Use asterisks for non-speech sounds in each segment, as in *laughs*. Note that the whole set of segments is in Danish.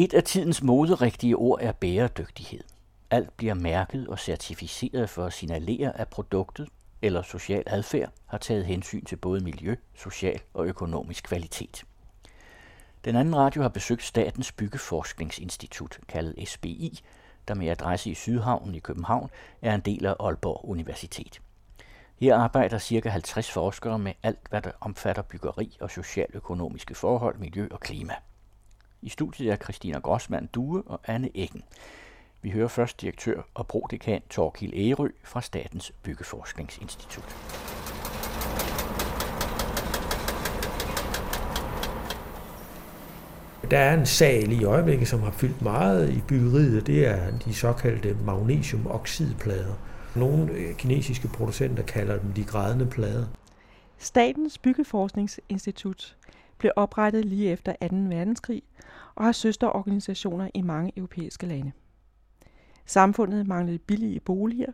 Et af tidens moderigtige ord er bæredygtighed. Alt bliver mærket og certificeret for at signalere, at produktet eller social adfærd har taget hensyn til både miljø, social og økonomisk kvalitet. Den anden radio har besøgt Statens Byggeforskningsinstitut, kaldet SBI, der med adresse i Sydhavnen i København er en del af Aalborg Universitet. Her arbejder ca. 50 forskere med alt, hvad der omfatter byggeri og socialøkonomiske forhold, miljø og klima. I studiet er Christina Grossmann Due og Anne Eggen. Vi hører først direktør og prodekan Torkil Ærø fra Statens Byggeforskningsinstitut. Der er en sag lige i øjeblikket, som har fyldt meget i byggeriet, det er de såkaldte magnesiumoxidplader. Nogle øh, kinesiske producenter kalder dem de grædende plader. Statens Byggeforskningsinstitut blev oprettet lige efter 2. verdenskrig og har søsterorganisationer i mange europæiske lande. Samfundet manglede billige boliger,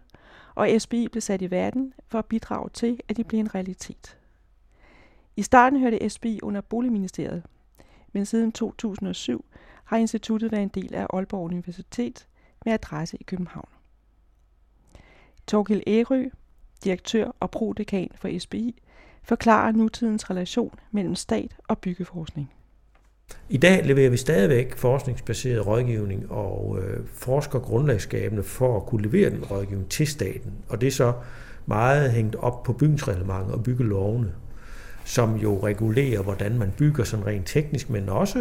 og SBI blev sat i verden for at bidrage til, at de blev en realitet. I starten hørte SBI under Boligministeriet, men siden 2007 har instituttet været en del af Aalborg Universitet med adresse i København. Torgild Ærø, direktør og prodekan for SBI, forklarer nutidens relation mellem stat og byggeforskning. I dag leverer vi stadigvæk forskningsbaseret rådgivning og øh, forsker grundlagsskabende for at kunne levere den rådgivning til staten. Og det er så meget hængt op på bygningsreglement og byggelovene, som jo regulerer, hvordan man bygger sådan rent teknisk, men også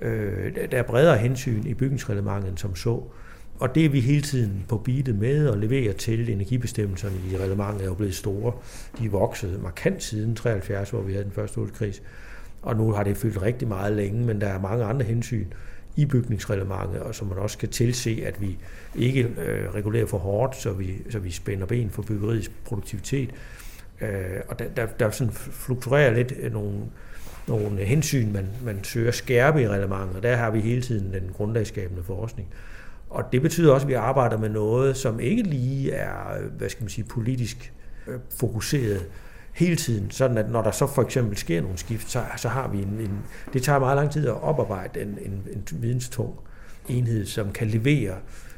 øh, der er bredere hensyn i bygningsreglementet som så. Og det er vi hele tiden på beatet med og leverer til energibestemmelserne i reglementet er jo blevet store. De er vokset markant siden 73, hvor vi havde den første oliekris. Og nu har det fyldt rigtig meget længe, men der er mange andre hensyn i bygningsreglementet, og som man også skal tilse, at vi ikke øh, regulerer for hårdt, så vi, så vi spænder ben for byggeriets produktivitet. Øh, og der, der, der sådan fluktuerer lidt nogle, nogle hensyn, man, man søger skærpe i reglementet, og der har vi hele tiden den grundlagsskabende forskning. Og det betyder også, at vi arbejder med noget, som ikke lige er, hvad skal man sige, politisk øh, fokuseret hele tiden, sådan at når der så for eksempel sker nogle skift, så, så har vi en, en, det tager meget lang tid at oparbejde en, en, en videnstung enhed, som kan levere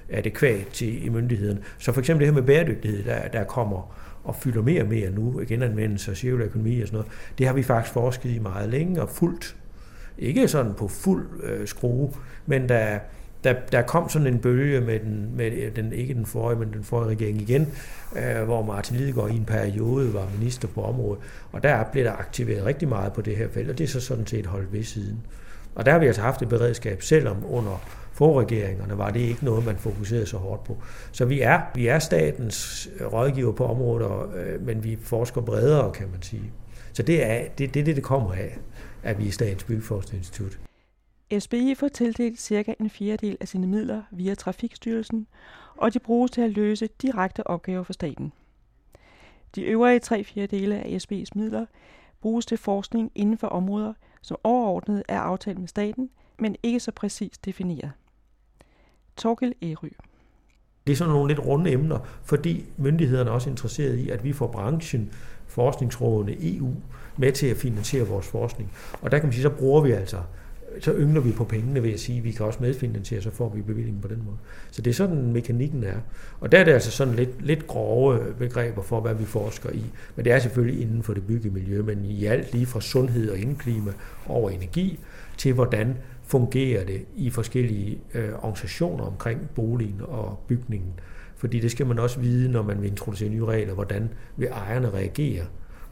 adekvat til i myndigheden. Så for eksempel det her med bæredygtighed, der, der kommer og fylder mere og mere nu, genanvendelse og cirkulær økonomi og sådan noget, det har vi faktisk forsket i meget længe og fuldt. Ikke sådan på fuld øh, skrue, men der, der, der kom sådan en bølge med den, med den, ikke den forrige, men den forrige regering igen, øh, hvor Martin Lidegaard i en periode var minister på området, og der blev der aktiveret rigtig meget på det her felt, og det er så sådan set holdt ved siden. Og der har vi altså haft et beredskab, selvom under forregeringerne var det ikke noget, man fokuserede så hårdt på. Så vi er, vi er statens øh, rådgiver på området, øh, men vi forsker bredere, kan man sige. Så det er det, det, det, det kommer af, at vi er Statens Byggeforskningsinstitut. SBI får tildelt cirka en fjerdedel af sine midler via Trafikstyrelsen, og de bruges til at løse direkte opgaver for staten. De øvrige tre fjerdedele af SBI's midler bruges til forskning inden for områder, som overordnet er aftalt med staten, men ikke så præcist defineret. Torkel Ery. Det er sådan nogle lidt runde emner, fordi myndighederne er også interesseret i, at vi får branchen, forskningsrådene, EU med til at finansiere vores forskning. Og der kan man sige, så bruger vi altså så yngler vi på pengene ved at sige, at vi kan også medfinansiere, så får vi bevillingen på den måde. Så det er sådan, mekanikken er. Og der er det altså sådan lidt, lidt grove begreber for, hvad vi forsker i. Men det er selvfølgelig inden for det byggemiljø, men i alt lige fra sundhed og indklima over energi, til hvordan fungerer det i forskellige øh, organisationer omkring boligen og bygningen. Fordi det skal man også vide, når man vil introducere nye regler, hvordan vil ejerne reagere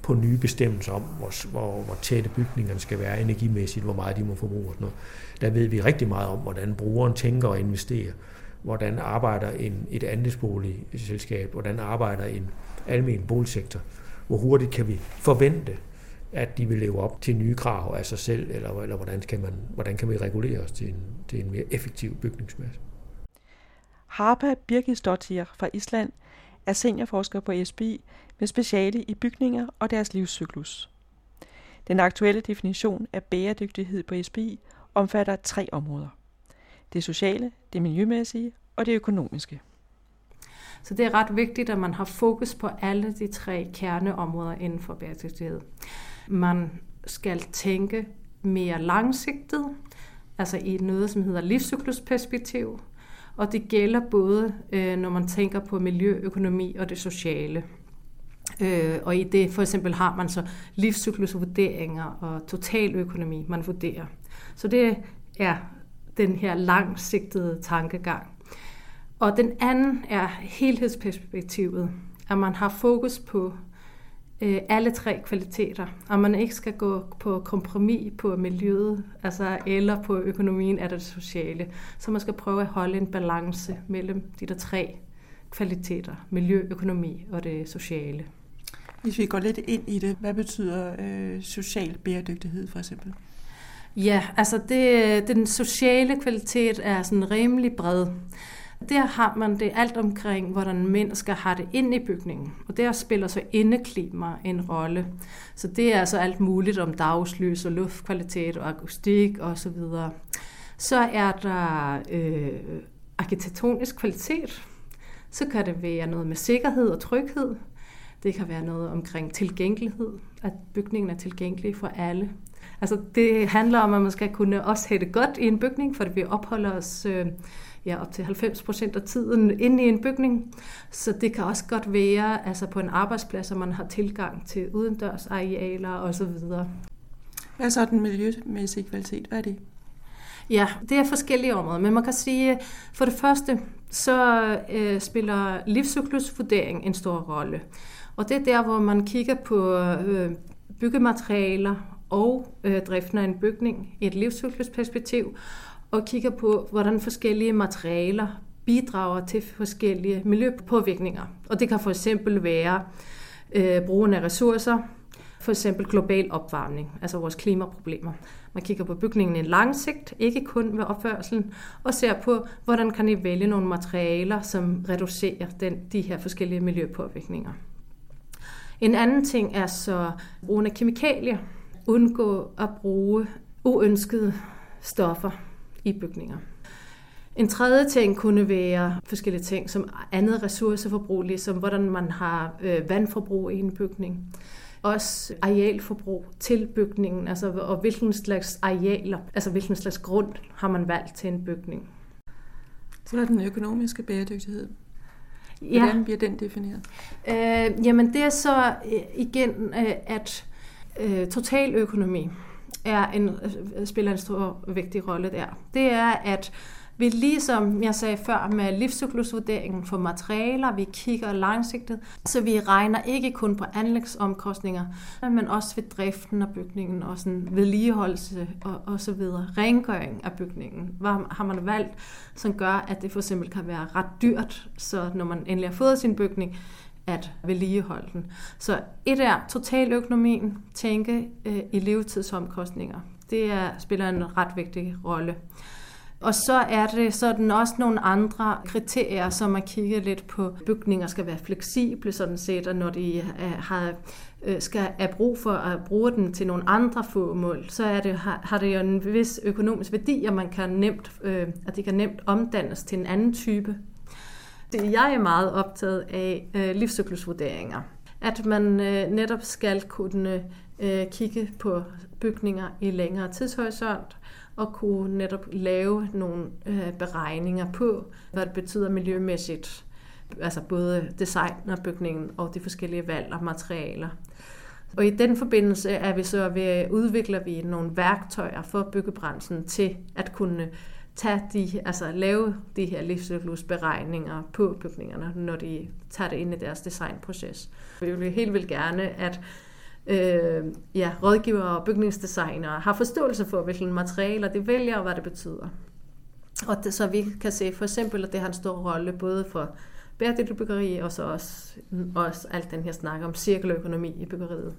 på nye bestemmelser om, hvor, hvor, hvor tætte bygningerne skal være energimæssigt, hvor meget de må forbruge og sådan noget. Der ved vi rigtig meget om, hvordan brugeren tænker og investerer. Hvordan arbejder en, et andelsboligselskab, hvordan arbejder en almen boligsektor. Hvor hurtigt kan vi forvente, at de vil leve op til nye krav af sig selv, eller, eller hvordan, kan man, hvordan kan vi regulere os til en, til en mere effektiv bygningsmasse. Harpa Birgisdottir fra Island er seniorforsker på SBI med speciale i bygninger og deres livscyklus. Den aktuelle definition af bæredygtighed på SBI omfatter tre områder. Det sociale, det miljømæssige og det økonomiske. Så det er ret vigtigt, at man har fokus på alle de tre kerneområder inden for bæredygtighed. Man skal tænke mere langsigtet. altså i noget, som hedder livscyklusperspektiv, og det gælder både, øh, når man tænker på miljøøkonomi og det sociale. Øh, og i det for eksempel har man så livscyklusvurderinger og totaløkonomi, man vurderer. Så det er den her langsigtede tankegang. Og den anden er helhedsperspektivet, at man har fokus på øh, alle tre kvaliteter, og man ikke skal gå på kompromis på miljøet, altså eller på økonomien eller det sociale. Så man skal prøve at holde en balance mellem de der tre kvaliteter, miljø, økonomi og det sociale. Hvis vi går lidt ind i det, hvad betyder øh, social bæredygtighed for eksempel? Ja, altså det, den sociale kvalitet er sådan rimelig bred. Der har man det alt omkring, hvordan mennesker har det ind i bygningen. Og der spiller så indeklima en rolle. Så det er altså alt muligt om dagslys og luftkvalitet og akustik osv. Så, videre. så er der øh, arkitektonisk kvalitet. Så kan det være noget med sikkerhed og tryghed. Det kan være noget omkring tilgængelighed, at bygningen er tilgængelig for alle. Altså det handler om, at man skal kunne også have det godt i en bygning, for vi opholder os øh, ja, op til 90 procent af tiden inde i en bygning. Så det kan også godt være altså på en arbejdsplads, at man har tilgang til udendørs arealer osv. Hvad er så den miljømæssige kvalitet? Hvad er det? Ja, det er forskellige områder, men man kan sige, for det første, så øh, spiller livscyklusvurdering en stor rolle. Og det er der, hvor man kigger på øh, byggematerialer og øh, driften af en bygning i et livscyklusperspektiv, og kigger på, hvordan forskellige materialer bidrager til forskellige miljøpåvirkninger. Og det kan for eksempel være øh, brugen af ressourcer, for eksempel global opvarmning, altså vores klimaproblemer. Man kigger på bygningen i en lang sigt, ikke kun ved opførselen, og ser på, hvordan kan I vælge nogle materialer, som reducerer den, de her forskellige miljøpåvirkninger. En anden ting er så brugen af kemikalier. Undgå at bruge uønskede stoffer i bygninger. En tredje ting kunne være forskellige ting, som andet ressourceforbrug, ligesom hvordan man har øh, vandforbrug i en bygning. Også arealforbrug til bygningen, altså, og hvilken slags arealer, altså hvilken slags grund har man valgt til en bygning. Så er den økonomiske bæredygtighed. Hvordan ja. bliver den defineret? Øh, jamen det er så øh, igen, øh, at øh, totaløkonomi er en, øh, spiller en stor vigtig rolle der. Det er, at vi ligesom jeg sagde før med livscyklusvurderingen for materialer, vi kigger langsigtet, så vi regner ikke kun på anlægsomkostninger, men også ved driften af bygningen og sådan vedligeholdelse og, og så videre. Rengøring af bygningen. Hvad har man valgt, som gør, at det for eksempel kan være ret dyrt, så når man endelig har fået sin bygning, at vedligeholde den. Så et er totaløkonomien, tænke øh, i levetidsomkostninger. Det er, spiller en ret vigtig rolle. Og så er det sådan også nogle andre kriterier, som man kigger lidt på. Bygninger skal være fleksible sådan set, og når de øh, har, øh, skal have brug for at bruge den til nogle andre formål, så er det, har, det jo en vis økonomisk værdi, at man kan nemt, øh, at det kan nemt omdannes til en anden type det jeg er meget optaget af øh, livscyklusvurderinger. At man øh, netop skal kunne øh, kigge på bygninger i længere tidshorisont, og kunne netop lave nogle øh, beregninger på, hvad det betyder miljømæssigt, altså både design af bygningen og de forskellige valg af materialer. Og i den forbindelse er vi så ved udvikler vi nogle værktøjer for byggebranchen til at kunne tage de, altså lave de her livscyklusberegninger på bygningerne, når de tager det ind i deres designproces. Vi vil helt vildt gerne, at øh, ja, rådgivere og bygningsdesignere har forståelse for, hvilke materialer de vælger og hvad det betyder. Og det, så vi kan se for eksempel, at det har en stor rolle både for bæredygtig byggeri og så også, også alt den her snak om cirkeløkonomi i byggeriet.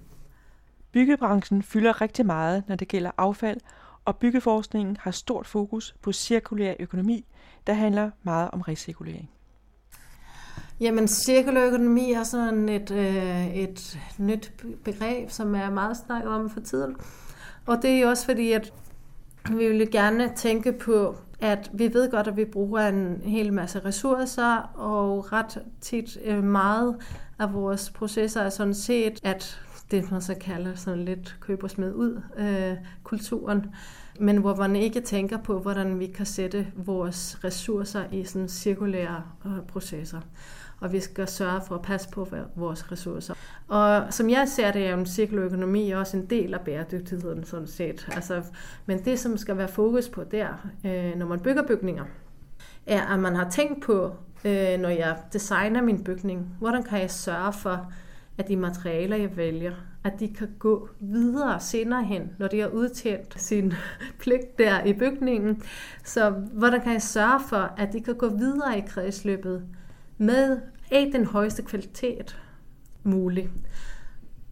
Byggebranchen fylder rigtig meget, når det gælder affald, og byggeforskningen har stort fokus på cirkulær økonomi, der handler meget om recirkulering. Jamen, cirkulær økonomi er sådan et, øh, et nyt begreb, som er meget snakket om for tiden. Og det er jo også fordi, at vi vil gerne tænke på, at vi ved godt, at vi bruger en hel masse ressourcer, og ret tit øh, meget af vores processer er sådan set, at det man så kalder sådan lidt køb og smid ud øh, kulturen. men hvor man ikke tænker på, hvordan vi kan sætte vores ressourcer i sådan cirkulære øh, processer. Og vi skal sørge for at passe på vores ressourcer. Og som jeg ser det, er jo en cirkulær økonomi også en del af bæredygtigheden sådan set. Altså, men det, som skal være fokus på der, øh, når man bygger bygninger, er, at man har tænkt på, øh, når jeg designer min bygning, hvordan kan jeg sørge for, at de materialer, jeg vælger, at de kan gå videre senere hen, når de har udtjent sin *laughs* pligt der i bygningen. Så hvordan kan jeg sørge for, at de kan gå videre i kredsløbet med af den højeste kvalitet muligt.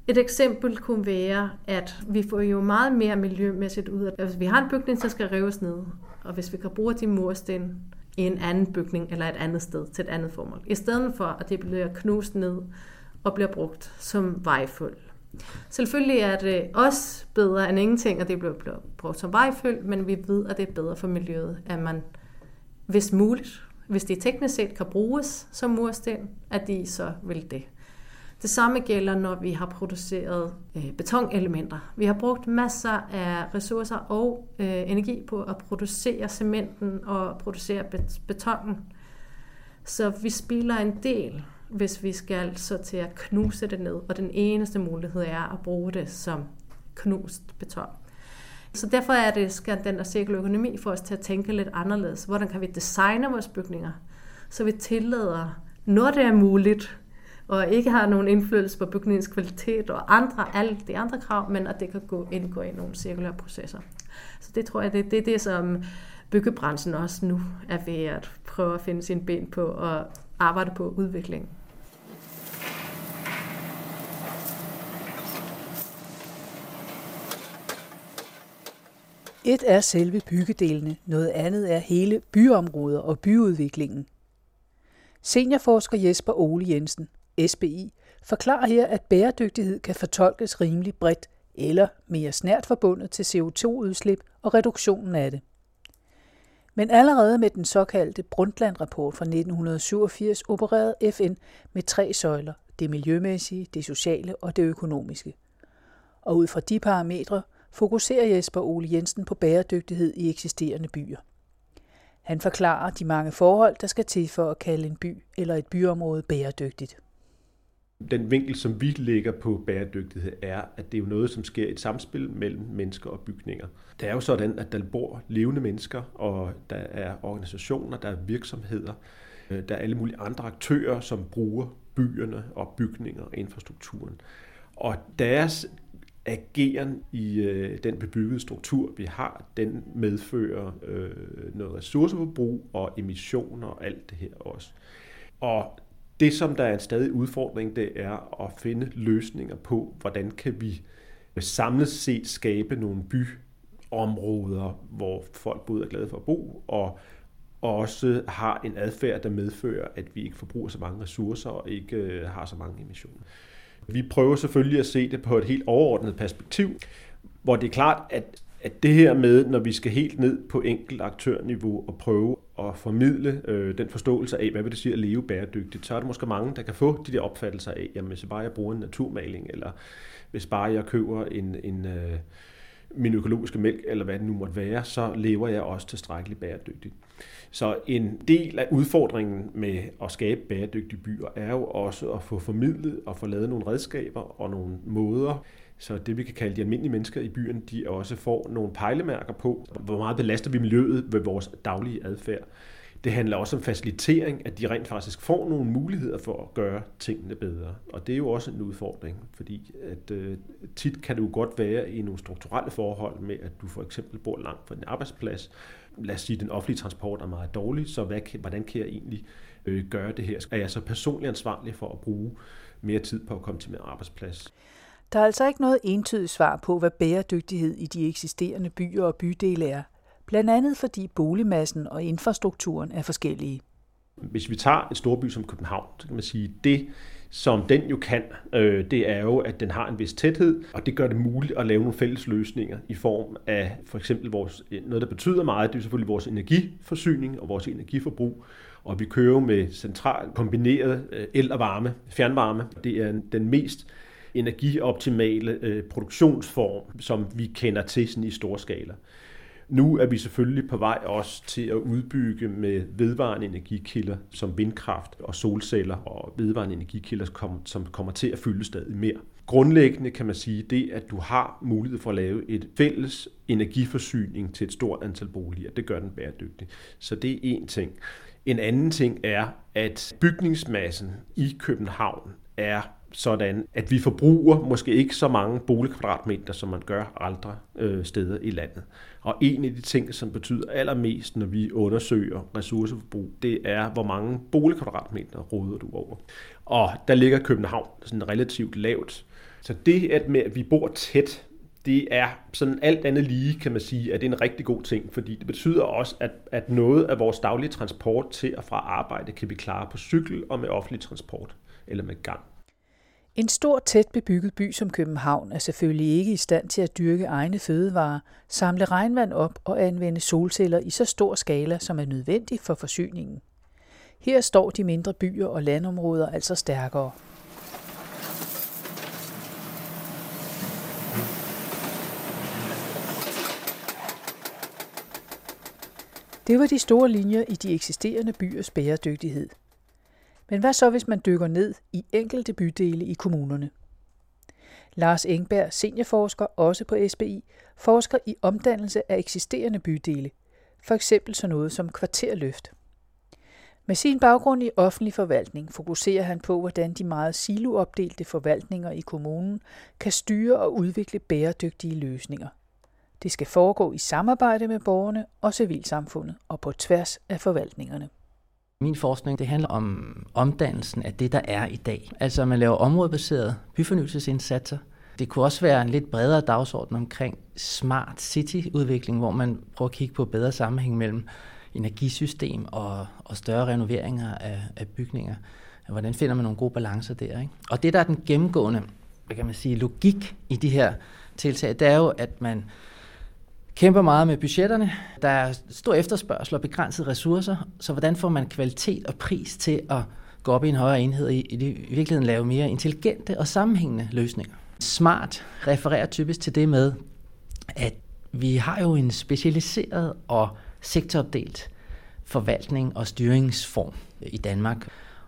Et eksempel kunne være, at vi får jo meget mere miljømæssigt ud af det. Altså, vi har en bygning, der skal rives ned, og hvis vi kan bruge de mursten i en anden bygning eller et andet sted til et andet formål, i stedet for at det bliver knust ned og bliver brugt som vejføl. Selvfølgelig er det også bedre end ingenting, at det bliver brugt som vejføl, men vi ved, at det er bedre for miljøet, at man, hvis muligt, hvis det teknisk set kan bruges som mursten, at de så vil det. Det samme gælder, når vi har produceret øh, betonelementer. Vi har brugt masser af ressourcer og øh, energi på at producere cementen og producere betonen. Så vi spiller en del hvis vi skal så til at knuse det ned, og den eneste mulighed er at bruge det som knust beton. Så derfor er det, skal den der cirkulær økonomi for os til at tænke lidt anderledes. Hvordan kan vi designe vores bygninger, så vi tillader, når det er muligt, og ikke har nogen indflydelse på bygningens kvalitet og andre, alle de andre krav, men at det kan gå, indgå i nogle cirkulære processer. Så det tror jeg, det, det er det, som byggebranchen også nu er ved at prøve at finde sin ben på og arbejde på udviklingen. Et er selve byggedelene, noget andet er hele byområder og byudviklingen. Seniorforsker Jesper Ole Jensen, SBI, forklarer her, at bæredygtighed kan fortolkes rimelig bredt eller mere snært forbundet til CO2-udslip og reduktionen af det. Men allerede med den såkaldte Brundtland-rapport fra 1987 opererede FN med tre søjler, det miljømæssige, det sociale og det økonomiske. Og ud fra de parametre fokuserer Jesper Ole Jensen på bæredygtighed i eksisterende byer. Han forklarer de mange forhold, der skal til for at kalde en by eller et byområde bæredygtigt. Den vinkel, som vi lægger på bæredygtighed, er, at det er jo noget, som sker i et samspil mellem mennesker og bygninger. Det er jo sådan, at der bor levende mennesker, og der er organisationer, der er virksomheder, øh, der er alle mulige andre aktører, som bruger byerne og bygninger og infrastrukturen. Og deres ageren i øh, den bebyggede struktur, vi har, den medfører øh, noget ressourceforbrug og emissioner og alt det her også. Og det, som der er en stadig udfordring, det er at finde løsninger på, hvordan kan vi øh, samlet set skabe nogle byområder, hvor folk både er glade for at bo, og også har en adfærd, der medfører, at vi ikke forbruger så mange ressourcer og ikke øh, har så mange emissioner. Vi prøver selvfølgelig at se det på et helt overordnet perspektiv, hvor det er klart, at, at det her med, når vi skal helt ned på enkelt aktørniveau og prøve at formidle øh, den forståelse af, hvad vil det sige at leve bæredygtigt, så er der måske mange, der kan få de der opfattelser af, jamen hvis bare jeg bruger en naturmaling, eller hvis bare jeg køber en, en øh, min økologiske mælk, eller hvad det nu måtte være, så lever jeg også tilstrækkeligt bæredygtigt. Så en del af udfordringen med at skabe bæredygtige byer er jo også at få formidlet og få lavet nogle redskaber og nogle måder, så det vi kan kalde de almindelige mennesker i byen, de også får nogle pejlemærker på, hvor meget belaster vi miljøet ved vores daglige adfærd. Det handler også om facilitering, at de rent faktisk får nogle muligheder for at gøre tingene bedre. Og det er jo også en udfordring, fordi at, øh, tit kan det jo godt være i nogle strukturelle forhold med, at du for eksempel bor langt fra din arbejdsplads. Lad os sige, at den offentlige transport er meget dårlig, så hvad, hvordan kan jeg egentlig øh, gøre det her? Er jeg så personligt ansvarlig for at bruge mere tid på at komme til min arbejdsplads? Der er altså ikke noget entydigt svar på, hvad bæredygtighed i de eksisterende byer og bydele er blandt andet fordi boligmassen og infrastrukturen er forskellige. Hvis vi tager en storby som København, så kan man sige, det som den jo kan, øh, det er jo, at den har en vis tæthed, og det gør det muligt at lave nogle fælles løsninger i form af for eksempel vores, noget, der betyder meget, det er selvfølgelig vores energiforsyning og vores energiforbrug. Og vi kører med centralt kombineret øh, el og varme, fjernvarme. Det er den mest energioptimale øh, produktionsform, som vi kender til sådan i stor skala. Nu er vi selvfølgelig på vej også til at udbygge med vedvarende energikilder som vindkraft og solceller og vedvarende energikilder, som kommer til at fylde stadig mere. Grundlæggende kan man sige, det at du har mulighed for at lave et fælles energiforsyning til et stort antal boliger, det gør den bæredygtig. Så det er en ting. En anden ting er, at bygningsmassen i København er sådan, at vi forbruger måske ikke så mange boligkvadratmeter, som man gør andre øh, steder i landet. Og en af de ting, som betyder allermest, når vi undersøger ressourceforbrug, det er, hvor mange boligkvadratmeter råder du over. Og der ligger København sådan relativt lavt. Så det, at, med, at vi bor tæt, det er sådan alt andet lige, kan man sige, at det er en rigtig god ting, fordi det betyder også, at, at noget af vores daglige transport til og fra arbejde kan vi klare på cykel og med offentlig transport eller med gang. En stor tæt bebygget by som København er selvfølgelig ikke i stand til at dyrke egne fødevarer, samle regnvand op og anvende solceller i så stor skala, som er nødvendig for forsyningen. Her står de mindre byer og landområder altså stærkere. Det var de store linjer i de eksisterende byers bæredygtighed – men hvad så, hvis man dykker ned i enkelte bydele i kommunerne? Lars Engberg, seniorforsker også på SBI, forsker i omdannelse af eksisterende bydele, for eksempel sådan noget som kvarterløft. Med sin baggrund i offentlig forvaltning fokuserer han på, hvordan de meget siloopdelte forvaltninger i kommunen kan styre og udvikle bæredygtige løsninger. Det skal foregå i samarbejde med borgerne og civilsamfundet og på tværs af forvaltningerne. Min forskning det handler om omdannelsen af det, der er i dag. Altså man laver områdebaserede byfornyelsesindsatser. Det kunne også være en lidt bredere dagsorden omkring smart city-udvikling, hvor man prøver at kigge på bedre sammenhæng mellem energisystem og, og større renoveringer af, af bygninger. Hvordan finder man nogle gode balancer der? Ikke? Og det, der er den gennemgående hvad kan man sige, logik i de her tiltag, det er jo, at man kæmper meget med budgetterne. Der er stor efterspørgsel og begrænsede ressourcer, så hvordan får man kvalitet og pris til at gå op i en højere enhed og i, i, virkeligheden lave mere intelligente og sammenhængende løsninger. Smart refererer typisk til det med, at vi har jo en specialiseret og sektoropdelt forvaltning og styringsform i Danmark.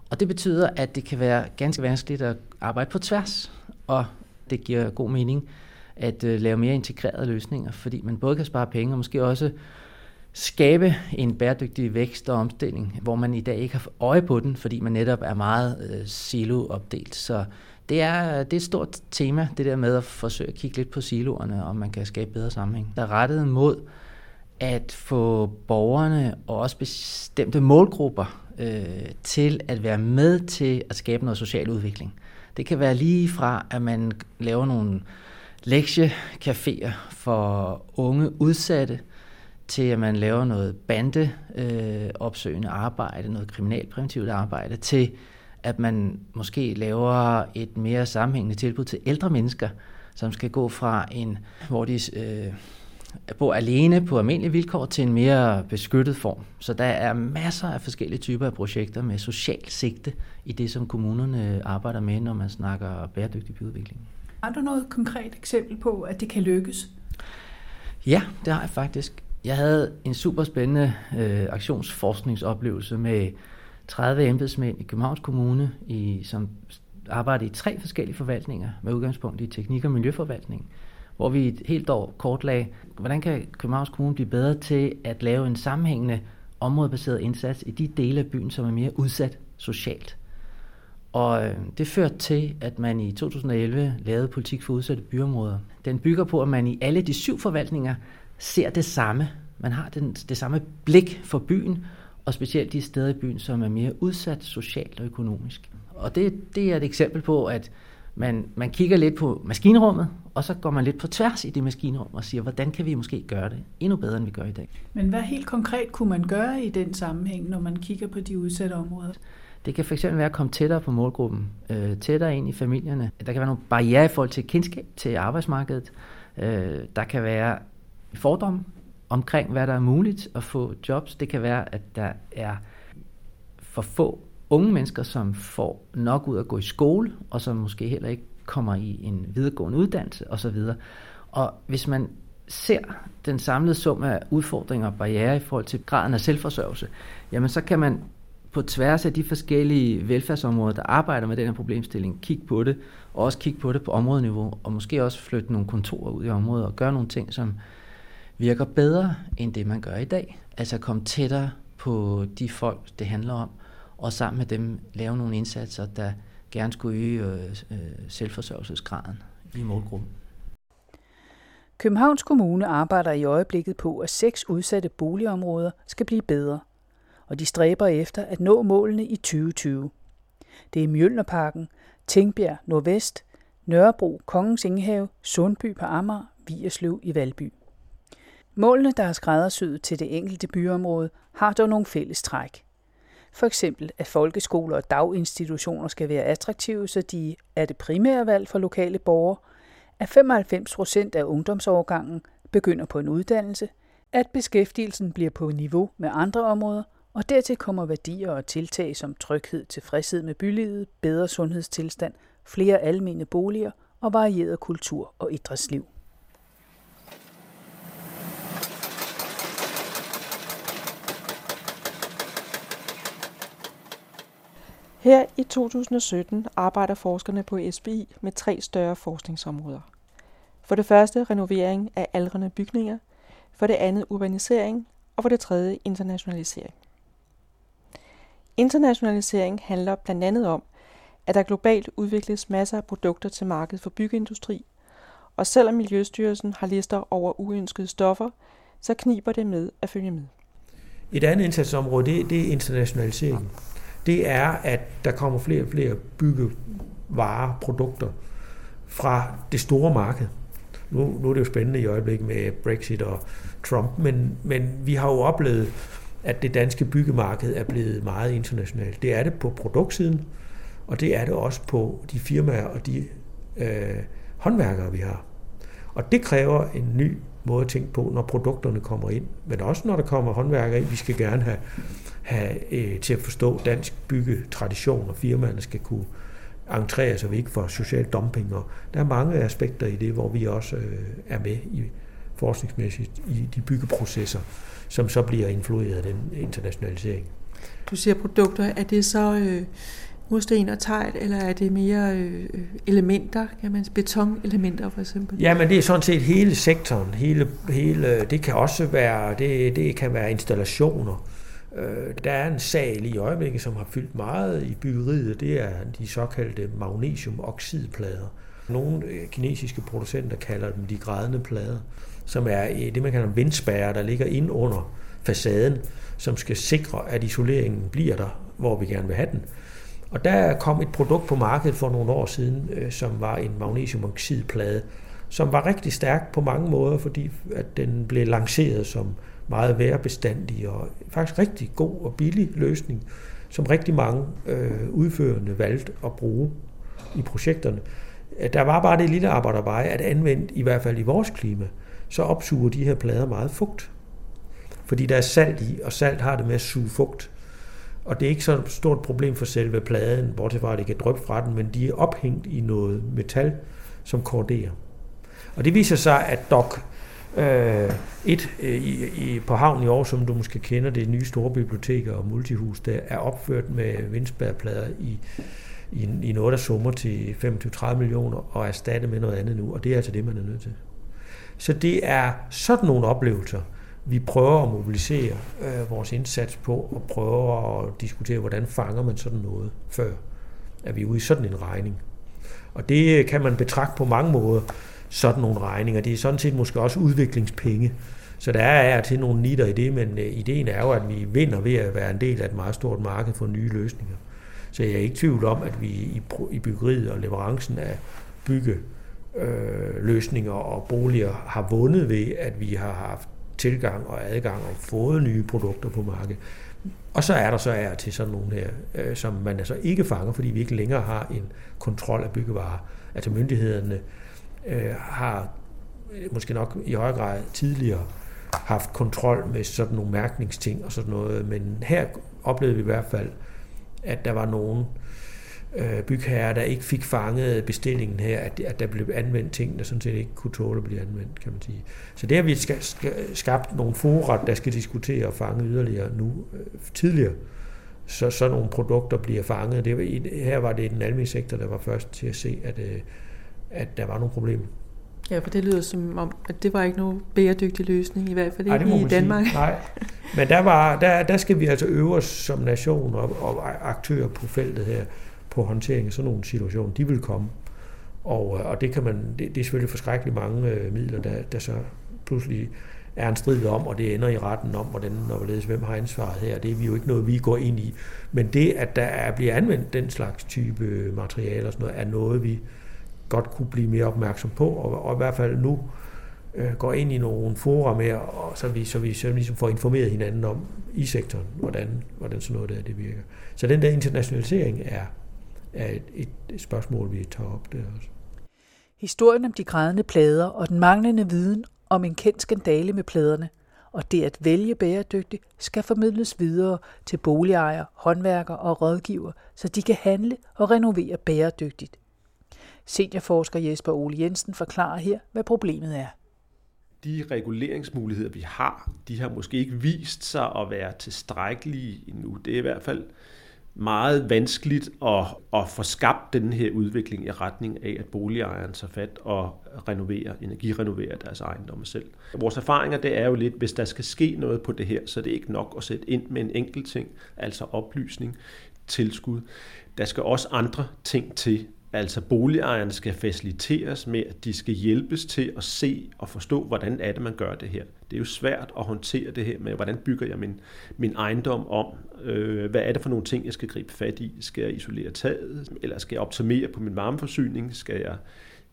Og det betyder, at det kan være ganske vanskeligt at arbejde på tværs, og det giver god mening at øh, lave mere integrerede løsninger, fordi man både kan spare penge og måske også skabe en bæredygtig vækst og omstilling, hvor man i dag ikke har øje på den, fordi man netop er meget øh, silo-opdelt. Så det er, det er et stort tema, det der med at forsøge at kigge lidt på siloerne, og man kan skabe bedre sammenhæng. Der er rettet mod at få borgerne og også bestemte målgrupper øh, til at være med til at skabe noget social udvikling. Det kan være lige fra, at man laver nogle lektiecaféer for unge udsatte, til at man laver noget bandeopsøgende øh, arbejde, noget kriminalpræventivt arbejde, til at man måske laver et mere sammenhængende tilbud til ældre mennesker, som skal gå fra en, hvor de øh, bor alene på almindelige vilkår, til en mere beskyttet form. Så der er masser af forskellige typer af projekter med social sigte i det, som kommunerne arbejder med, når man snakker bæredygtig byudvikling. Har du noget konkret eksempel på, at det kan lykkes? Ja, det har jeg faktisk. Jeg havde en super spændende øh, aktionsforskningsoplevelse med 30 embedsmænd i Københavns Kommune, i, som arbejdede i tre forskellige forvaltninger med udgangspunkt i teknik- og miljøforvaltning, hvor vi et helt år kortlagde, hvordan kan Københavns Kommune blive bedre til at lave en sammenhængende områdebaseret indsats i de dele af byen, som er mere udsat socialt. Og øh, det førte til, at man i 2011 lavede politik for udsatte byområder. Den bygger på, at man i alle de syv forvaltninger ser det samme. Man har den, det samme blik for byen, og specielt de steder i byen, som er mere udsat socialt og økonomisk. Og det, det er et eksempel på, at man, man kigger lidt på maskinrummet, og så går man lidt på tværs i det maskinrum og siger, hvordan kan vi måske gøre det endnu bedre, end vi gør i dag. Men hvad helt konkret kunne man gøre i den sammenhæng, når man kigger på de udsatte områder? Det kan fx være at komme tættere på målgruppen, øh, tættere ind i familierne. Der kan være nogle barriere i forhold til kendskab til arbejdsmarkedet. Øh, der kan være fordomme omkring, hvad der er muligt at få jobs. Det kan være, at der er for få unge mennesker, som får nok ud at gå i skole, og som måske heller ikke kommer i en videregående uddannelse osv. Og hvis man ser den samlede sum af udfordringer og barriere i forhold til graden af selvforsørgelse, jamen så kan man på tværs af de forskellige velfærdsområder, der arbejder med den her problemstilling, kigge på det, og også kigge på det på områdeniveau, og måske også flytte nogle kontorer ud i området og gøre nogle ting, som virker bedre end det, man gør i dag. Altså komme tættere på de folk, det handler om, og sammen med dem lave nogle indsatser, der gerne skulle øge øh, øh selvforsørgelsesgraden i målgruppen. Københavns Kommune arbejder i øjeblikket på, at seks udsatte boligområder skal blive bedre, og de stræber efter at nå målene i 2020. Det er Mjølnerparken, Tingbjerg Nordvest, Nørrebro, Kongens Ingehave, Sundby på Amager, Vierslev i Valby. Målene, der er skræddersyet til det enkelte byområde, har dog nogle fælles træk. For eksempel, at folkeskoler og daginstitutioner skal være attraktive, så de er det primære valg for lokale borgere, at 95 procent af ungdomsårgangen begynder på en uddannelse, at beskæftigelsen bliver på niveau med andre områder, og dertil kommer værdier og tiltag som tryghed, tilfredshed med bylivet, bedre sundhedstilstand, flere almene boliger og varieret kultur- og idrætsliv. Her i 2017 arbejder forskerne på SBI med tre større forskningsområder. For det første renovering af aldrende bygninger, for det andet urbanisering og for det tredje internationalisering. Internationalisering handler blandt andet om, at der globalt udvikles masser af produkter til markedet for byggeindustri, og selvom Miljøstyrelsen har lister over uønskede stoffer, så kniber det med at følge med. Et andet indsatsområde, det, det er internationalisering det er, at der kommer flere og flere byggevarer, produkter fra det store marked. Nu, nu er det jo spændende i øjeblikket med Brexit og Trump, men, men vi har jo oplevet, at det danske byggemarked er blevet meget internationalt. Det er det på produktsiden, og det er det også på de firmaer og de øh, håndværkere, vi har. Og det kræver en ny måde at tænke på, når produkterne kommer ind, men også når der kommer håndværkere ind. Vi skal gerne have have øh, til at forstå dansk byggetradition, og firmaerne skal kunne entrere, så vi ikke får social dumping. Og der er mange aspekter i det, hvor vi også øh, er med i forskningsmæssigt i de byggeprocesser, som så bliver influeret af den internationalisering. Du siger produkter, er det så øh, mursten og tegl, eller er det mere øh, elementer, kan man betonelementer for eksempel? Ja, men det er sådan set hele sektoren. Hele, hele, det kan også være, det, det kan være installationer, Øh, der er en sag lige i øjeblikket, som har fyldt meget i byggeriet, det er de såkaldte magnesiumoxidplader. Nogle øh, kinesiske producenter kalder dem de grædende plader, som er det, man kalder en vindspærre, der ligger ind under facaden, som skal sikre, at isoleringen bliver der, hvor vi gerne vil have den. Og der kom et produkt på markedet for nogle år siden, øh, som var en magnesiumoxidplade, som var rigtig stærk på mange måder, fordi at den blev lanceret som meget værbestandig og faktisk rigtig god og billig løsning, som rigtig mange øh, udførende valgte at bruge i projekterne. Der var bare det lille arbejderveje, at anvende, i hvert fald i vores klima, så opsuger de her plader meget fugt. Fordi der er salt i, og salt har det med at suge fugt. Og det er ikke så et stort problem for selve pladen, bortset fra at det kan dryppe fra den, men de er ophængt i noget metal, som korderer. Og det viser sig, at DOC Øh, et øh, i, i, på havnen i år, som du måske kender, det nye store bibliotek og multihus, der er opført med vindspærplader i, i, i noget, der summer til 25-30 millioner og erstattet med noget andet nu, og det er altså det, man er nødt til. Så det er sådan nogle oplevelser, vi prøver at mobilisere øh, vores indsats på, og prøver at diskutere, hvordan fanger man sådan noget, før er vi ude i sådan en regning. Og det kan man betragte på mange måder sådan nogle regninger. Det er sådan set måske også udviklingspenge. Så der er til nogle nitter i det, men øh, ideen er jo, at vi vinder ved at være en del af et meget stort marked for nye løsninger. Så jeg er ikke tvivl om, at vi i byggeriet og leverancen af bygge øh, løsninger og boliger har vundet ved, at vi har haft tilgang og adgang og fået nye produkter på markedet. Og så er der så er til sådan nogle her, øh, som man altså ikke fanger, fordi vi ikke længere har en kontrol af byggevarer. Altså myndighederne øh, har øh, måske nok i højere grad tidligere haft kontrol med sådan nogle mærkningsting og sådan noget, men her oplevede vi i hvert fald, at der var nogen øh, bygherrer, der ikke fik fanget bestillingen her, at, at der blev anvendt ting, der sådan set ikke kunne tåle at blive anvendt, kan man sige. Så det har vi skal, skabt nogle fora, der skal diskutere og fange yderligere nu øh, tidligere, så sådan nogle produkter bliver fanget. Det var, her var det den almindelige sektor, der var først til at se, at, øh, at der var nogle problemer. Ja, for det lyder som om, at det var ikke nogen bæredygtig løsning, i hvert fald ikke Ej, i Danmark. Sige. Nej, men der, var, der, der skal vi altså øve os som nation og, og aktører på feltet her på håndtering af sådan nogle situationer. De vil komme. Og, øh, og det, kan man, det, det er selvfølgelig forskrækkeligt mange øh, midler, der, der så pludselig er en strid om, og det ender i retten om, hvordan og hvorledes, hvem har ansvaret her. Det er vi jo ikke noget, vi går ind i. Men det, at der er, bliver anvendt den slags type øh, materialer og sådan noget, er noget, vi godt kunne blive mere opmærksom på, og, og i hvert fald nu øh, går ind i nogle fora med, og så vi, så vi så ligesom får informeret hinanden om i sektoren, hvordan, hvordan sådan noget der det virker. Så den der internationalisering er, er et, et spørgsmål, vi tager op der også. Historien om de grædende plader og den manglende viden om en kendt skandale med pladerne, og det at vælge bæredygtigt skal formidles videre til boligejere, håndværkere og rådgiver, så de kan handle og renovere bæredygtigt. Seniorforsker Jesper Ole Jensen forklarer her, hvad problemet er. De reguleringsmuligheder, vi har, de har måske ikke vist sig at være tilstrækkelige endnu. Det er i hvert fald meget vanskeligt at, at få skabt den her udvikling i retning af, at boligejeren tager fat og renoverer, energirenoverer deres ejendomme selv. Vores erfaringer det er jo lidt, hvis der skal ske noget på det her, så det er ikke nok at sætte ind med en enkelt ting, altså oplysning, tilskud. Der skal også andre ting til, Altså boligejerne skal faciliteres med, at de skal hjælpes til at se og forstå, hvordan er det, man gør det her. Det er jo svært at håndtere det her med, hvordan bygger jeg min, min ejendom om? Øh, hvad er det for nogle ting, jeg skal gribe fat i? Skal jeg isolere taget? Eller skal jeg optimere på min varmeforsyning? Skal jeg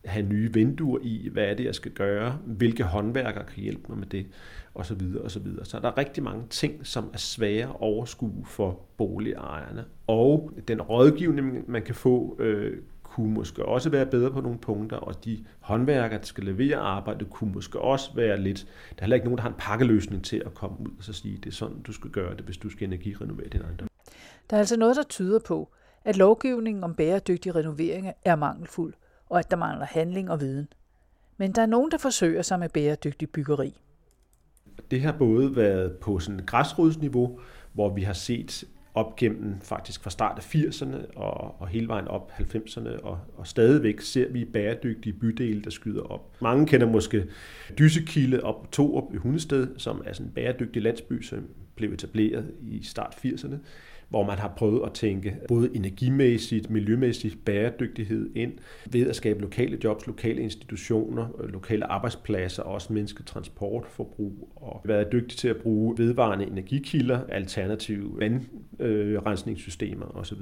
have nye vinduer i? Hvad er det, jeg skal gøre? Hvilke håndværkere kan hjælpe mig med det? Og så videre, og så videre. Så der er rigtig mange ting, som er svære at overskue for boligejerne. Og den rådgivning, man kan få, øh, kunne måske også være bedre på nogle punkter, og de håndværkere, der skal levere arbejdet, kunne måske også være lidt... Der er heller ikke nogen, der har en pakkeløsning til at komme ud og så sige, det er sådan, du skal gøre det, hvis du skal energirenovere din ejendom. Der er altså noget, der tyder på, at lovgivningen om bæredygtige renoveringer er mangelfuld, og at der mangler handling og viden. Men der er nogen, der forsøger sig med bæredygtig byggeri. Det har både været på sådan græsrodsniveau, hvor vi har set op gennem faktisk fra start af 80'erne og, og hele vejen op 90'erne, og, og stadigvæk ser vi bæredygtige bydele, der skyder op. Mange kender måske Dysekilde op på Torup i Hundested, som er sådan en bæredygtig landsby, som blev etableret i start 80'erne hvor man har prøvet at tænke både energimæssigt, miljømæssigt bæredygtighed ind ved at skabe lokale jobs, lokale institutioner, øh, lokale arbejdspladser, også mindske transportforbrug og være dygtig til at bruge vedvarende energikilder, alternative vandrensningssystemer øh, osv.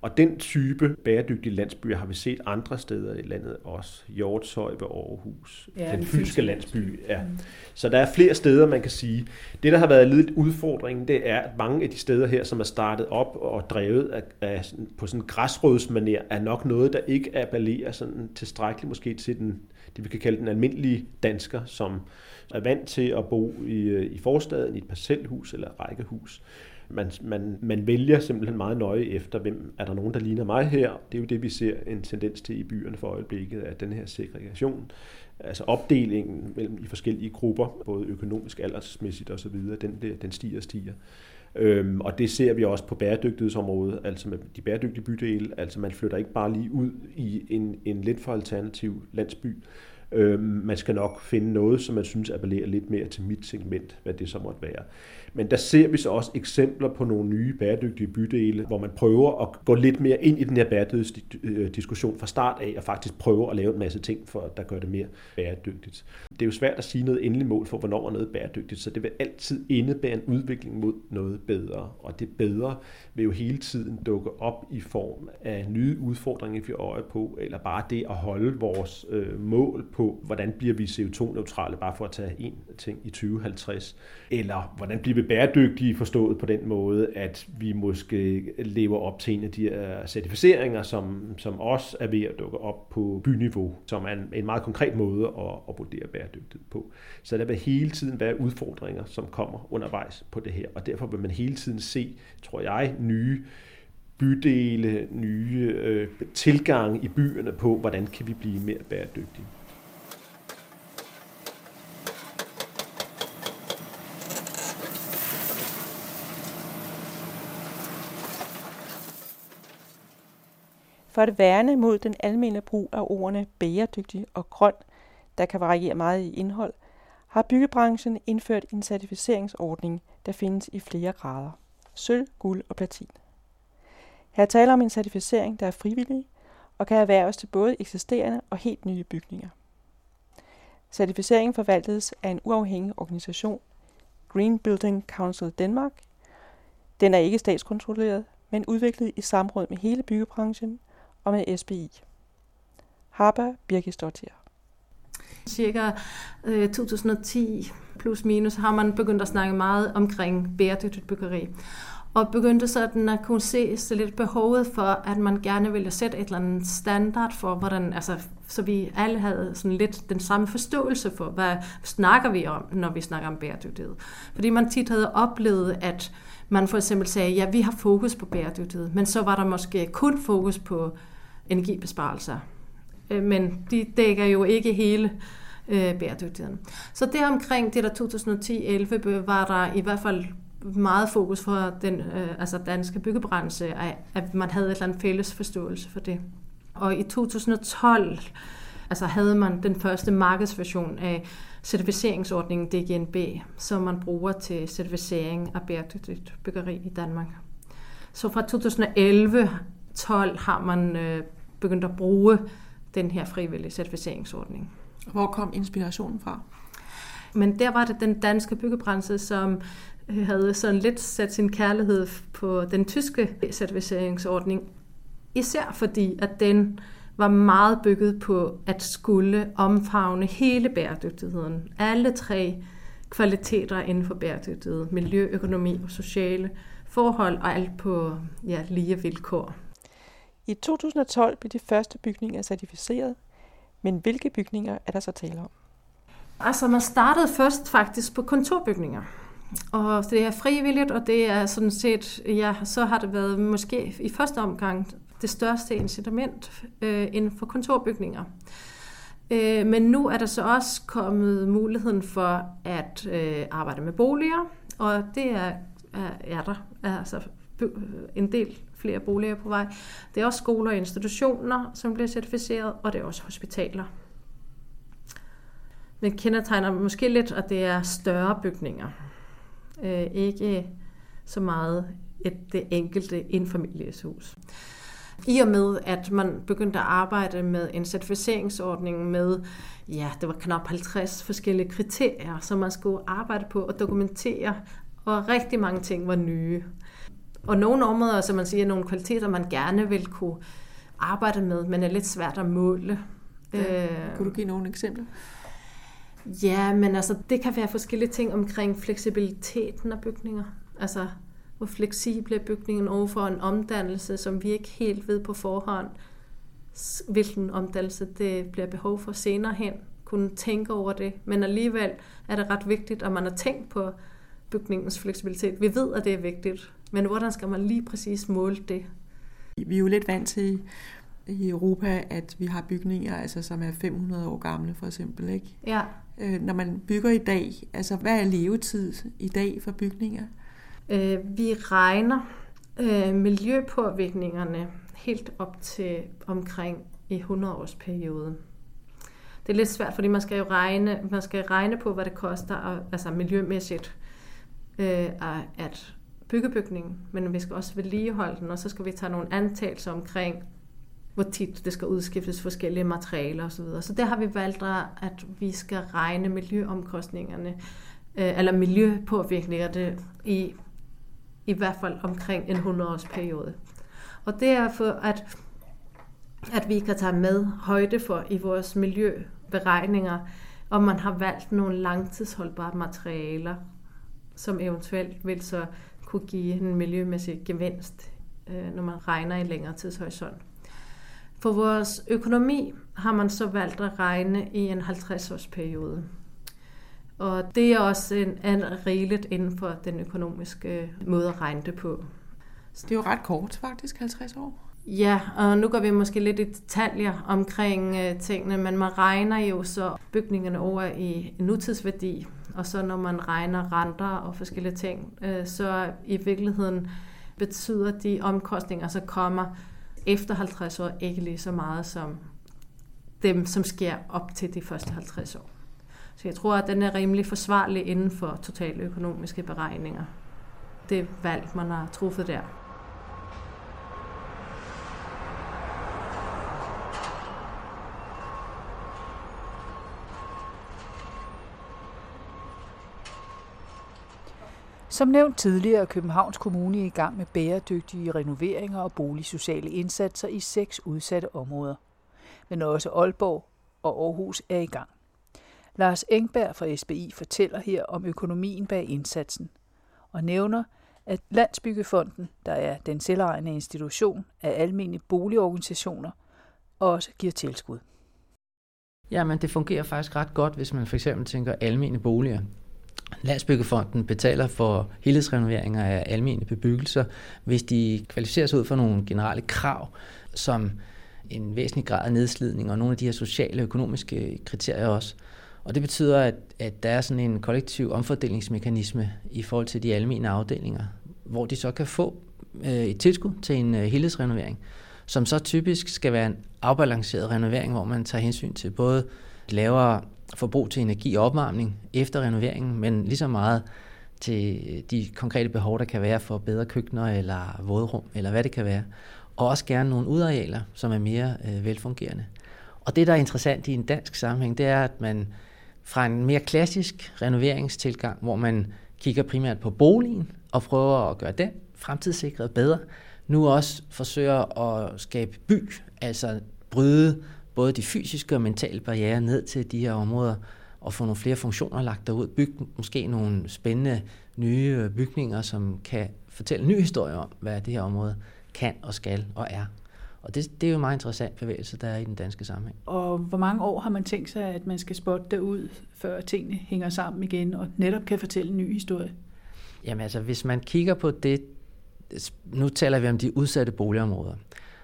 Og den type bæredygtige landsbyer har vi set andre steder i landet også. Hjortshøj ved Aarhus. Ja, den fysiske landsby. Ja. Mm. Så der er flere steder, man kan sige. Det, der har været lidt udfordringen, det er, at mange af de steder her, som er startet op og drevet af, af, på sådan en græsrødsmaner, er nok noget, der ikke appellerer sådan tilstrækkeligt måske til den, det, vi kan kalde den almindelige dansker, som er vant til at bo i, i forstaden i et parcelhus eller rækkehus. Man, man, man vælger simpelthen meget nøje efter, hvem er der nogen, der ligner mig her. Det er jo det, vi ser en tendens til i byerne for øjeblikket, at den her segregation, altså opdelingen mellem i forskellige grupper, både økonomisk, aldersmæssigt osv., den, den stiger og stiger. Øhm, og det ser vi også på bæredygtighedsområdet, altså med de bæredygtige bydele. Altså man flytter ikke bare lige ud i en, en lidt for alternativ landsby. Øhm, man skal nok finde noget, som man synes appellerer lidt mere til mit segment, hvad det så måtte være. Men der ser vi så også eksempler på nogle nye bæredygtige bydele, hvor man prøver at gå lidt mere ind i den her bæredygtighedsdiskussion fra start af, og faktisk prøver at lave en masse ting, for der gør det mere bæredygtigt. Det er jo svært at sige noget endeligt mål for, hvornår er noget bæredygtigt, så det vil altid indebære en udvikling mod noget bedre. Og det bedre vil jo hele tiden dukke op i form af nye udfordringer, vi øje på, eller bare det at holde vores øh, mål på, hvordan bliver vi CO2-neutrale, bare for at tage en ting i 2050, eller hvordan bliver vi bæredygtige forstået på den måde, at vi måske lever op til en af de her certificeringer, som, som også er ved at dukke op på byniveau, som er en, en meget konkret måde at, at vurdere bæredygtighed på. Så der vil hele tiden være udfordringer, som kommer undervejs på det her, og derfor vil man hele tiden se, tror jeg, nye bydele, nye øh, tilgange i byerne på, hvordan kan vi blive mere bæredygtige. For at værne mod den almene brug af ordene bæredygtig og grøn, der kan variere meget i indhold, har byggebranchen indført en certificeringsordning, der findes i flere grader. Sølv, guld og platin. Her taler om en certificering, der er frivillig og kan erhverves til både eksisterende og helt nye bygninger. Certificeringen forvaltes af en uafhængig organisation, Green Building Council Danmark. Den er ikke statskontrolleret, men udviklet i samråd med hele byggebranchen og med SBI. Harpa Birgisdottir. Cirka øh, 2010 plus minus har man begyndt at snakke meget omkring bæredygtigt byggeri. Og begyndte sådan at kunne se så lidt behovet for, at man gerne ville sætte et eller andet standard for, hvordan, altså, så vi alle havde sådan lidt den samme forståelse for, hvad snakker vi om, når vi snakker om bæredygtighed. Fordi man tit havde oplevet, at man for eksempel sagde, ja, vi har fokus på bæredygtighed, men så var der måske kun fokus på energibesparelser. Øh, men de dækker jo ikke hele øh, bæredygtigheden. Så der omkring det der 2010-11 var der i hvert fald meget fokus for den øh, altså danske byggebranche, at man havde et eller andet fælles forståelse for det. Og i 2012 altså havde man den første markedsversion af certificeringsordningen DGNB, som man bruger til certificering af bæredygtigt byggeri i Danmark. Så fra 2011-12 har man øh, begyndt at bruge den her frivillige certificeringsordning. Hvor kom inspirationen fra? Men der var det den danske byggebranche, som øh, havde sådan lidt sat sin kærlighed på den tyske certificeringsordning. Især fordi, at den var meget bygget på at skulle omfavne hele bæredygtigheden. Alle tre kvaliteter inden for bæredygtighed. Miljø, økonomi og sociale forhold, og alt på ja, lige vilkår. I 2012 blev de første bygninger certificeret, men hvilke bygninger er der så tale om? Altså man startede først faktisk på kontorbygninger. Og det er frivilligt, og det er sådan set, ja, så har det været måske i første omgang det største incitament øh, inden for kontorbygninger. Øh, men nu er der så også kommet muligheden for at øh, arbejde med boliger, og det er, er, er der altså en del flere boliger på vej. Det er også skoler og institutioner, som bliver certificeret, og det er også hospitaler. Men kendetegner måske lidt, at det er større bygninger. Øh, ikke så meget et, det enkelte enfamilieshus. I og med, at man begyndte at arbejde med en certificeringsordning med, ja, det var knap 50 forskellige kriterier, som man skulle arbejde på og dokumentere, og rigtig mange ting var nye. Og nogle områder, som man siger, nogle kvaliteter, man gerne vil kunne arbejde med, men er lidt svært at måle. Ja. Øh, kunne du give nogle eksempler? Ja, men altså, det kan være forskellige ting omkring fleksibiliteten af bygninger. Altså, hvor fleksibel er bygningen overfor en omdannelse, som vi ikke helt ved på forhånd, hvilken omdannelse det bliver behov for senere hen. Kunne tænke over det, men alligevel er det ret vigtigt, at man har tænkt på bygningens fleksibilitet. Vi ved, at det er vigtigt, men hvordan skal man lige præcis måle det? Vi er jo lidt vant til i Europa, at vi har bygninger, altså, som er 500 år gamle for eksempel. Ikke? Ja. Øh, når man bygger i dag, altså hvad er levetid i dag for bygninger? Øh, vi regner øh, miljøpåvirkningerne helt op til omkring i 100 års periode. Det er lidt svært, fordi man skal jo regne, man skal regne på, hvad det koster, altså miljømæssigt, øh, at bygge bygningen, men vi skal også vedligeholde den, og så skal vi tage nogle antagelser omkring, hvor tit det skal udskiftes forskellige materialer osv. Så, så der har vi valgt, at vi skal regne miljøomkostningerne, øh, eller miljøpåvirkningerne i, i hvert fald omkring en 100-års periode. Og det er for, at, at vi kan tage med højde for i vores miljøberegninger, om man har valgt nogle langtidsholdbare materialer, som eventuelt vil så kunne give en miljømæssig gevinst, øh, når man regner i længere tidshorisont. For vores økonomi har man så valgt at regne i en 50-års periode. Og det er også en, en rigeligt inden for den økonomiske måde at regne det på. Så det er jo ret kort faktisk, 50 år. Ja, og nu går vi måske lidt i detaljer omkring øh, tingene, men man regner jo så bygningerne over i nutidsværdi, og så når man regner renter og forskellige ting, øh, så i virkeligheden betyder de omkostninger, så kommer efter 50 år ikke lige så meget som dem, som sker op til de første 50 år. Så jeg tror, at den er rimelig forsvarlig inden for totale økonomiske beregninger. Det valg, man har truffet der. Som nævnt tidligere er Københavns Kommune i gang med bæredygtige renoveringer og boligsociale indsatser i seks udsatte områder. Men også Aalborg og Aarhus er i gang. Lars Engberg fra SBI fortæller her om økonomien bag indsatsen og nævner, at Landsbyggefonden, der er den selvejende institution af almindelige boligorganisationer, også giver tilskud. Jamen, det fungerer faktisk ret godt, hvis man for eksempel tænker almindelige boliger. Landsbyggefonden betaler for helhedsrenoveringer af almindelige bebyggelser, hvis de kvalificerer sig ud for nogle generelle krav, som en væsentlig grad af nedslidning og nogle af de her sociale og økonomiske kriterier også. Og det betyder, at, at der er sådan en kollektiv omfordelingsmekanisme i forhold til de almindelige afdelinger, hvor de så kan få øh, et tilskud til en øh, helhedsrenovering, som så typisk skal være en afbalanceret renovering, hvor man tager hensyn til både lavere forbrug til energi og opvarmning efter renoveringen, men lige så meget til øh, de konkrete behov, der kan være for bedre køkkener eller vådrum, eller hvad det kan være. Og også gerne nogle udarealer, som er mere øh, velfungerende. Og det, der er interessant i en dansk sammenhæng, det er, at man fra en mere klassisk renoveringstilgang, hvor man kigger primært på boligen og prøver at gøre den fremtidssikret bedre, nu også forsøger at skabe by, altså bryde både de fysiske og mentale barriere ned til de her områder, og få nogle flere funktioner lagt derud. Bygge måske nogle spændende nye øh, bygninger, som kan fortælle en ny historie om, hvad det her område kan og skal og er. Og det, det er jo en meget interessant bevægelse, der er i den danske sammenhæng. Og hvor mange år har man tænkt sig, at man skal spotte derud, før tingene hænger sammen igen, og netop kan fortælle en ny historie? Jamen altså, hvis man kigger på det, nu taler vi om de udsatte boligområder,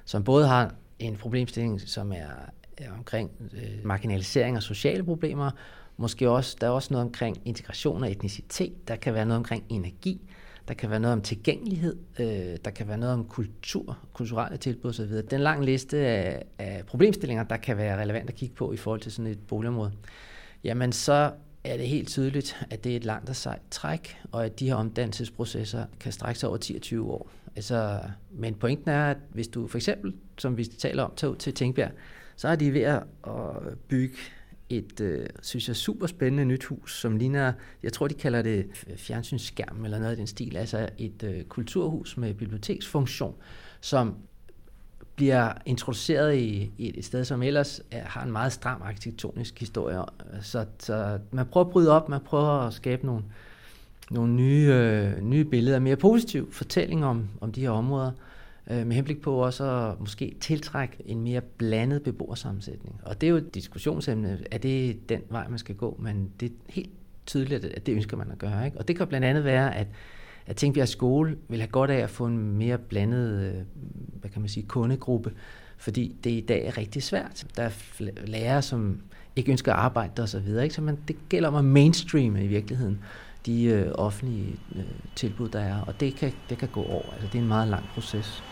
som både har en problemstilling, som er omkring øh, marginalisering og sociale problemer. Måske også, der er også noget omkring integration og etnicitet. Der kan være noget omkring energi. Der kan være noget om tilgængelighed. Øh, der kan være noget om kultur, kulturelle tilbud osv. Det er en lang liste af, af problemstillinger, der kan være relevant at kigge på i forhold til sådan et boligområde. Jamen så er det helt tydeligt, at det er et langt og sejt træk, og at de her omdannelsesprocesser kan strække sig over 10-20 år. Altså, men pointen er, at hvis du for eksempel, som vi taler om, tager ud til Tænkbjerg, så er de ved at bygge et, øh, synes jeg, super spændende nyt hus, som ligner, jeg tror, de kalder det fjernsynsskærm eller noget af den stil, altså et øh, kulturhus med biblioteksfunktion, som bliver introduceret i, i et sted, som ellers er, har en meget stram arkitektonisk historie. Så, så man prøver at bryde op, man prøver at skabe nogle, nogle nye, øh, nye billeder, mere positiv fortælling om, om de her områder, øh, Øh, med henblik på også at måske tiltrække en mere blandet beboersammensætning. Og det er jo et diskussionsemne, er det den vej, man skal gå, men det er helt tydeligt, at det ønsker man at gøre. Ikke? Og det kan blandt andet være, at at Tingbjerg Skole vil have godt af at få en mere blandet øh, hvad kan man sige, kundegruppe, fordi det i dag er rigtig svært. Der er lærere, som ikke ønsker at arbejde der osv., så, så man, det gælder om at mainstreame i virkeligheden de øh, offentlige øh, tilbud, der er, og det kan, det kan gå over. Altså, det er en meget lang proces.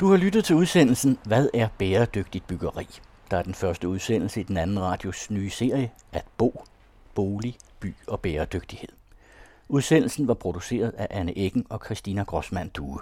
Du har lyttet til udsendelsen Hvad er bæredygtigt byggeri? Der er den første udsendelse i den anden radios nye serie At bo, bolig, by og bæredygtighed. Udsendelsen var produceret af Anne Eggen og Christina Grossmann Due.